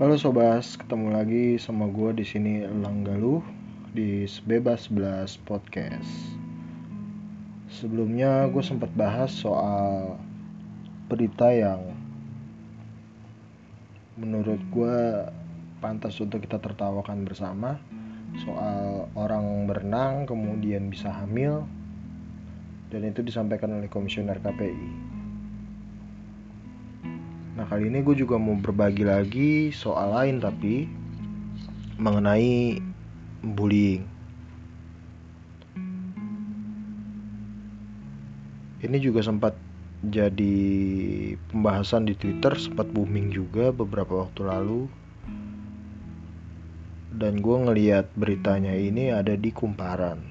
Halo Sobas, ketemu lagi sama gue di sini Elang Galuh di Bebas Belas Podcast. Sebelumnya gue sempat bahas soal berita yang menurut gue pantas untuk kita tertawakan bersama soal orang berenang kemudian bisa hamil dan itu disampaikan oleh komisioner KPI. Nah kali ini gue juga mau berbagi lagi soal lain tapi mengenai bullying. Ini juga sempat jadi pembahasan di Twitter, sempat booming juga beberapa waktu lalu. Dan gue ngeliat beritanya ini ada di Kumparan.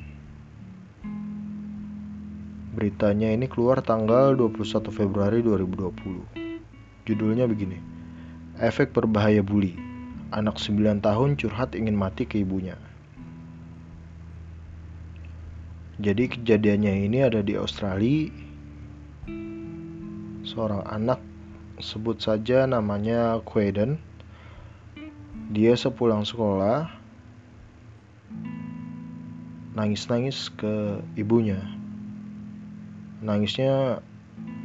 Beritanya ini keluar tanggal 21 Februari 2020. Judulnya begini. Efek berbahaya bully. Anak 9 tahun curhat ingin mati ke ibunya. Jadi kejadiannya ini ada di Australia. Seorang anak sebut saja namanya Quaden. Dia sepulang sekolah nangis-nangis ke ibunya. Nangisnya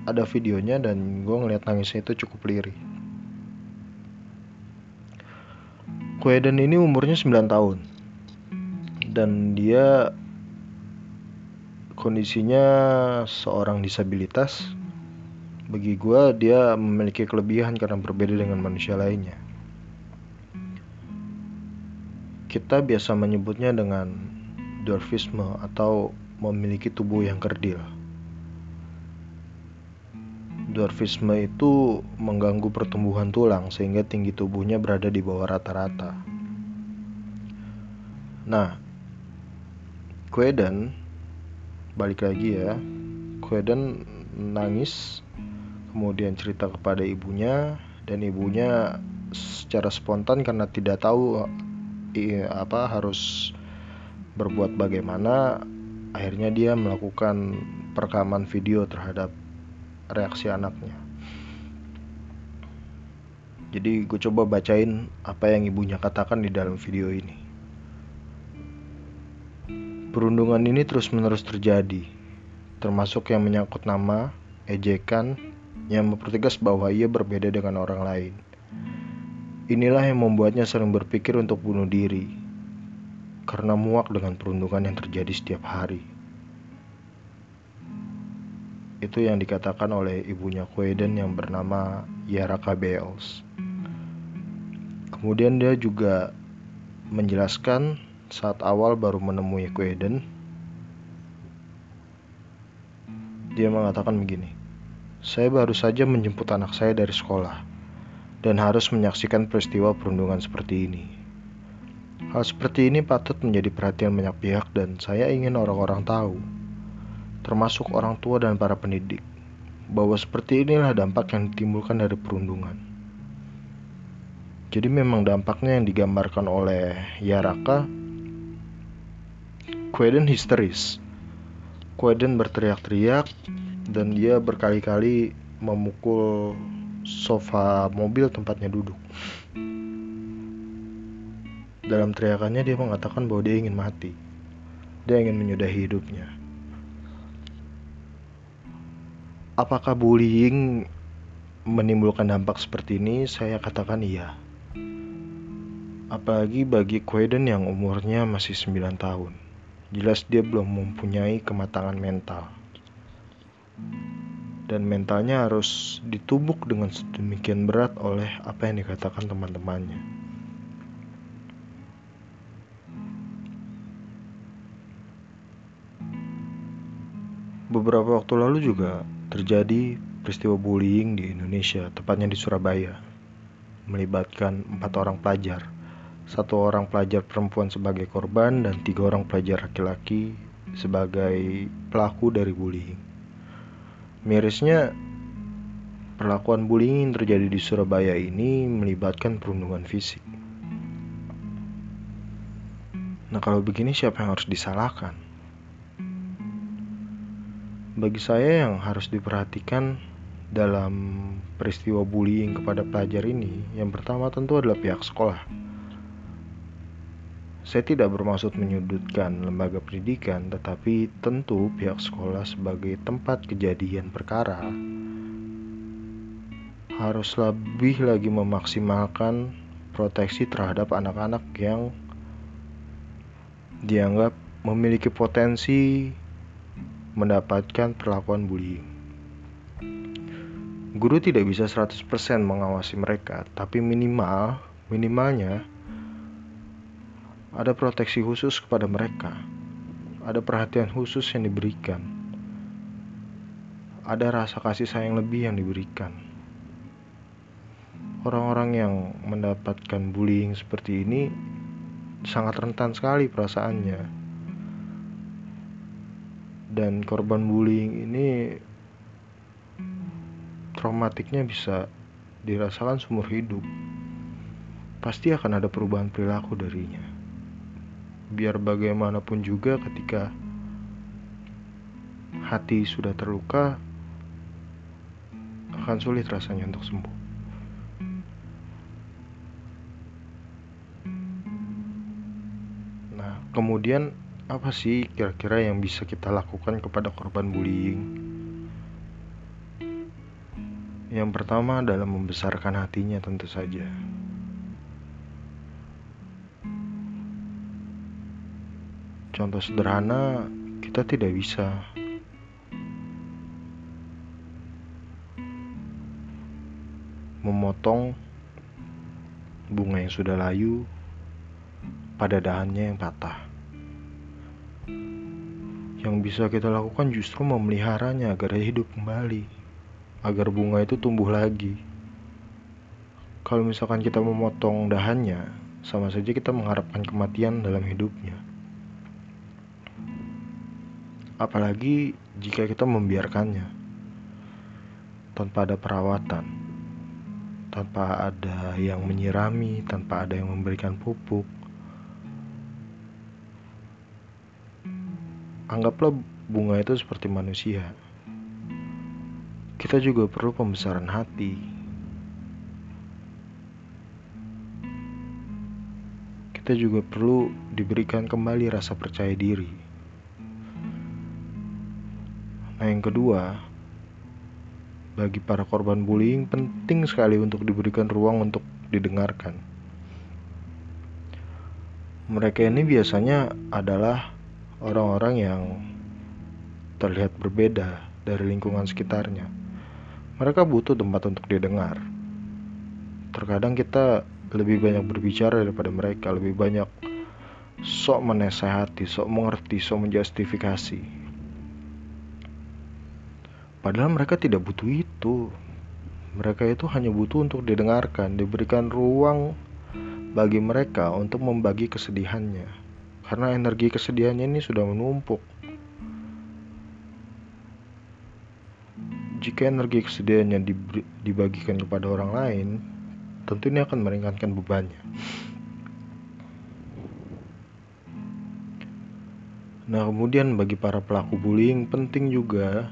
ada videonya dan gue ngeliat nangisnya itu cukup lirih. Quaden ini umurnya 9 tahun. Dan dia kondisinya seorang disabilitas. Bagi gue dia memiliki kelebihan karena berbeda dengan manusia lainnya. Kita biasa menyebutnya dengan dwarfisme atau memiliki tubuh yang kerdil dwarfisme itu mengganggu pertumbuhan tulang sehingga tinggi tubuhnya berada di bawah rata-rata. Nah Queden balik lagi ya. Queden nangis kemudian cerita kepada ibunya dan ibunya secara spontan karena tidak tahu apa harus berbuat bagaimana akhirnya dia melakukan perekaman video terhadap reaksi anaknya jadi gue coba bacain apa yang ibunya katakan di dalam video ini Perundungan ini terus-menerus terjadi, termasuk yang menyangkut nama, ejekan, yang mempertegas bahwa ia berbeda dengan orang lain. Inilah yang membuatnya sering berpikir untuk bunuh diri, karena muak dengan perundungan yang terjadi setiap hari. Itu yang dikatakan oleh ibunya Quaden yang bernama Yara Bales. Kemudian dia juga menjelaskan saat awal baru menemui Quaden, dia mengatakan begini, saya baru saja menjemput anak saya dari sekolah dan harus menyaksikan peristiwa perundungan seperti ini. Hal seperti ini patut menjadi perhatian banyak pihak dan saya ingin orang-orang tahu, termasuk orang tua dan para pendidik, bahwa seperti inilah dampak yang ditimbulkan dari perundungan. Jadi memang dampaknya yang digambarkan oleh Yaraka Quaden histeris. Quaden berteriak-teriak dan dia berkali-kali memukul sofa mobil tempatnya duduk. Dalam teriakannya dia mengatakan bahwa dia ingin mati. Dia ingin menyudahi hidupnya. Apakah bullying menimbulkan dampak seperti ini? Saya katakan iya. Apalagi bagi Quaden yang umurnya masih 9 tahun. Jelas dia belum mempunyai kematangan mental. Dan mentalnya harus ditubuk dengan sedemikian berat oleh apa yang dikatakan teman-temannya. Beberapa waktu lalu juga terjadi peristiwa bullying di Indonesia, tepatnya di Surabaya, melibatkan empat orang pelajar satu orang pelajar perempuan sebagai korban dan tiga orang pelajar laki-laki sebagai pelaku dari bullying. Mirisnya, perlakuan bullying yang terjadi di Surabaya ini melibatkan perundungan fisik. Nah, kalau begini siapa yang harus disalahkan? Bagi saya yang harus diperhatikan dalam peristiwa bullying kepada pelajar ini, yang pertama tentu adalah pihak sekolah. Saya tidak bermaksud menyudutkan lembaga pendidikan, tetapi tentu pihak sekolah sebagai tempat kejadian perkara harus lebih lagi memaksimalkan proteksi terhadap anak-anak yang dianggap memiliki potensi mendapatkan perlakuan bullying. Guru tidak bisa 100% mengawasi mereka, tapi minimal, minimalnya ada proteksi khusus kepada mereka. Ada perhatian khusus yang diberikan. Ada rasa kasih sayang lebih yang diberikan. Orang-orang yang mendapatkan bullying seperti ini sangat rentan sekali perasaannya. Dan korban bullying ini traumatiknya bisa dirasakan seumur hidup. Pasti akan ada perubahan perilaku darinya. Biar bagaimanapun juga ketika hati sudah terluka akan sulit rasanya untuk sembuh. Nah, kemudian apa sih kira-kira yang bisa kita lakukan kepada korban bullying? Yang pertama adalah membesarkan hatinya tentu saja. Contoh sederhana, kita tidak bisa memotong bunga yang sudah layu pada dahannya yang patah. Yang bisa kita lakukan justru memeliharanya agar hidup kembali agar bunga itu tumbuh lagi. Kalau misalkan kita memotong dahannya, sama saja kita mengharapkan kematian dalam hidupnya. Apalagi jika kita membiarkannya tanpa ada perawatan, tanpa ada yang menyirami, tanpa ada yang memberikan pupuk. Anggaplah bunga itu seperti manusia kita juga perlu pembesaran hati. Kita juga perlu diberikan kembali rasa percaya diri. Nah, yang kedua, bagi para korban bullying penting sekali untuk diberikan ruang untuk didengarkan. Mereka ini biasanya adalah orang-orang yang terlihat berbeda dari lingkungan sekitarnya mereka butuh tempat untuk didengar. Terkadang kita lebih banyak berbicara daripada mereka, lebih banyak sok menasehati, sok mengerti, sok menjustifikasi. Padahal mereka tidak butuh itu. Mereka itu hanya butuh untuk didengarkan, diberikan ruang bagi mereka untuk membagi kesedihannya. Karena energi kesedihannya ini sudah menumpuk. Jika energi kesedihannya dibagikan kepada orang lain, tentu ini akan meringankan bebannya. Nah, kemudian bagi para pelaku bullying penting juga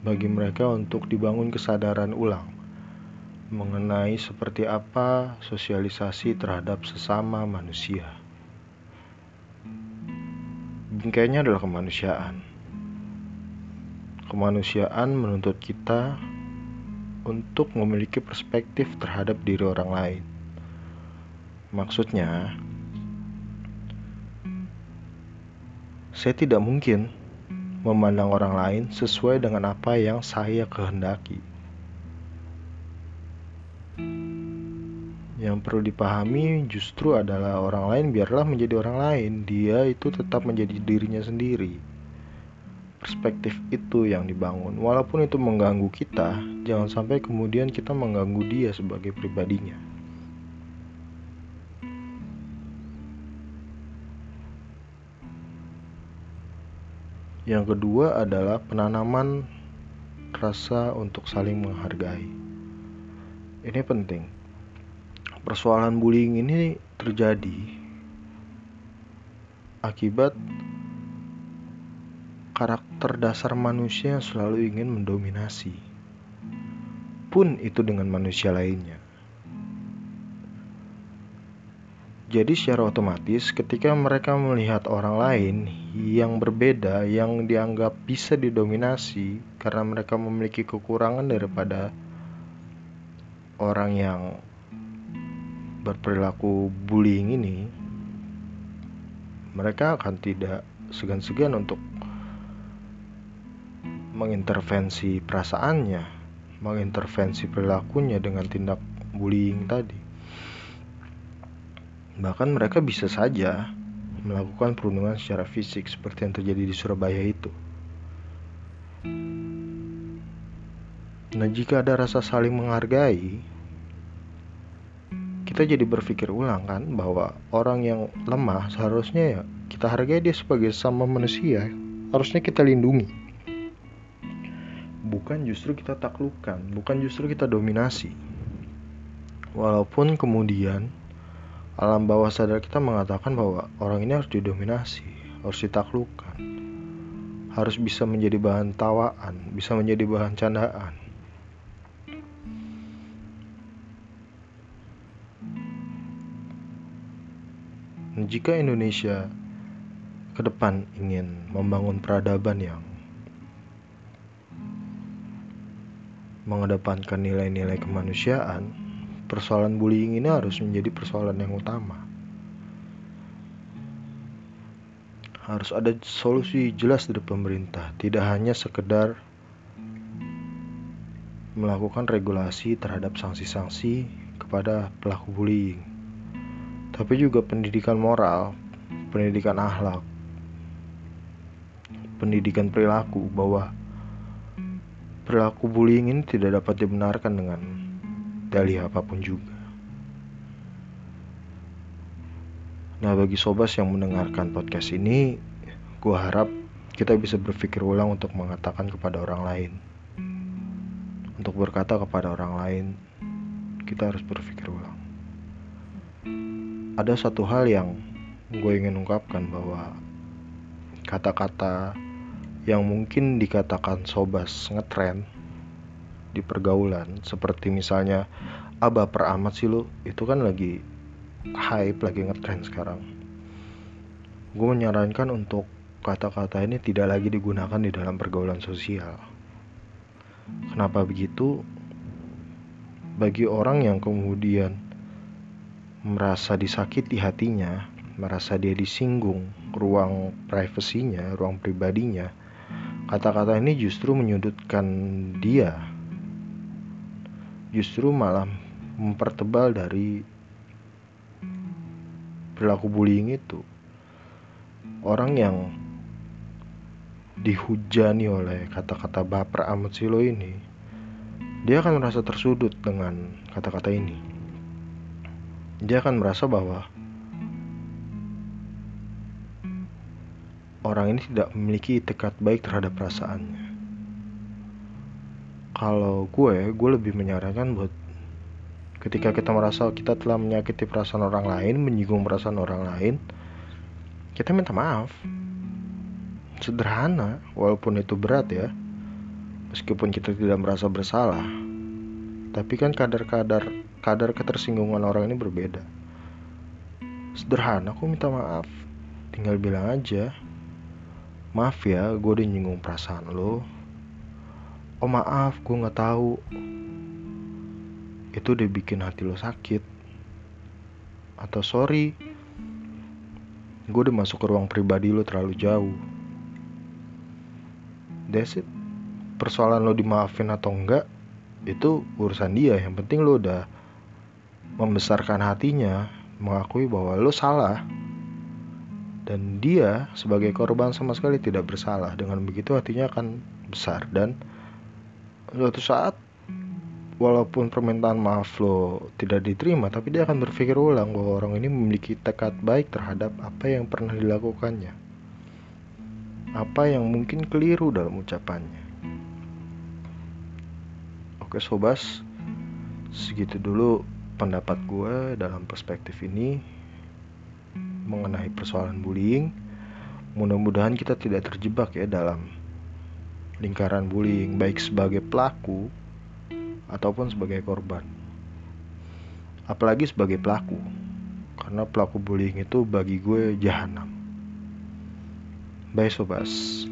bagi mereka untuk dibangun kesadaran ulang mengenai seperti apa sosialisasi terhadap sesama manusia. Bingkainya adalah kemanusiaan. Kemanusiaan menuntut kita untuk memiliki perspektif terhadap diri orang lain. Maksudnya, saya tidak mungkin memandang orang lain sesuai dengan apa yang saya kehendaki. Yang perlu dipahami justru adalah orang lain biarlah menjadi orang lain, dia itu tetap menjadi dirinya sendiri perspektif itu yang dibangun. Walaupun itu mengganggu kita, jangan sampai kemudian kita mengganggu dia sebagai pribadinya. Yang kedua adalah penanaman rasa untuk saling menghargai. Ini penting. Persoalan bullying ini terjadi akibat karakter dasar manusia yang selalu ingin mendominasi. begitupun itu dengan manusia lainnya. Jadi secara otomatis ketika mereka melihat orang lain yang berbeda yang dianggap bisa didominasi karena mereka memiliki kekurangan daripada orang yang berperilaku bullying ini mereka akan tidak segan-segan untuk mengintervensi perasaannya, mengintervensi perilakunya dengan tindak bullying tadi. Bahkan mereka bisa saja melakukan perundungan secara fisik seperti yang terjadi di Surabaya itu. Nah, jika ada rasa saling menghargai, kita jadi berpikir ulang kan bahwa orang yang lemah seharusnya ya kita hargai dia sebagai sama manusia, harusnya kita lindungi. Bukan justru kita taklukkan, bukan justru kita dominasi. Walaupun kemudian alam bawah sadar kita mengatakan bahwa orang ini harus didominasi, harus ditaklukkan, harus bisa menjadi bahan tawaan, bisa menjadi bahan candaan. Jika Indonesia ke depan ingin membangun peradaban yang mengedepankan nilai-nilai kemanusiaan, persoalan bullying ini harus menjadi persoalan yang utama. Harus ada solusi jelas dari pemerintah, tidak hanya sekedar melakukan regulasi terhadap sanksi-sanksi kepada pelaku bullying, tapi juga pendidikan moral, pendidikan akhlak, pendidikan perilaku bahwa perilaku bullying ini tidak dapat dibenarkan dengan dalih apa pun juga. Nah, bagi sobas yang mendengarkan podcast ini, gue harap kita bisa berpikir ulang untuk mengatakan kepada orang lain. Untuk berkata kepada orang lain, kita harus berpikir ulang. Ada satu hal yang gue ingin ungkapkan bahwa kata-kata yang mungkin dikatakan sobas ngetren di pergaulan seperti misalnya aba peramat sih lu itu kan lagi hype lagi ngetrend sekarang. Gue menyarankan untuk kata-kata ini tidak lagi digunakan di dalam pergaulan sosial. Kenapa begitu? Bagi orang yang kemudian merasa disakiti hatinya merasa dia disinggung ruang privasinya ruang pribadinya kata-kata ini justru menyudutkan dia justru malah mempertebal dari perilaku bullying itu. Orang yang dihujani oleh kata-kata baper amat silo ini, dia akan merasa tersudut dengan kata-kata ini. Dia akan merasa bahwa orang ini tidak memiliki tekad baik terhadap perasaannya. Kalau gue gue lebih menyarankan buat ketika kita merasa kita telah menyakiti perasaan orang lain menyinggung perasaan orang lain kita minta maaf. Sederhana walaupun itu berat ya. Meskipun kita tidak merasa bersalah tapi kan kadar-kadar kadar ketersinggungan orang ini berbeda. Sederhana aku minta maaf. Tinggal bilang aja maaf ya gue udah nyinggung perasaan lo. Oh maaf gue nggak tahu. Itu udah bikin hati lo sakit. Atau sorry gue udah masuk ke ruang pribadi lo terlalu jauh. That's it. Persoalan lo dimaafin atau enggak itu urusan dia. Yang penting lo udah membesarkan hatinya mengakui bahwa lo salah. Dan dia sebagai korban sama sekali tidak bersalah. Dengan begitu hatinya akan besar. Dan suatu saat walaupun permintaan maaf lo tidak diterima tapi dia akan berpikir ulang bahwa orang ini memiliki tekad baik terhadap apa yang pernah dilakukannya. Apa yang mungkin keliru dalam ucapannya oke sobas segitu dulu pendapat gue dalam perspektif ini mengenai persoalan bullying mudah-mudahan kita tidak terjebak ya dalam lingkaran bullying baik sebagai pelaku ataupun sebagai korban. Apalagi sebagai pelaku. Karena pelaku bullying itu bagi gue jahanam. Baik sobas,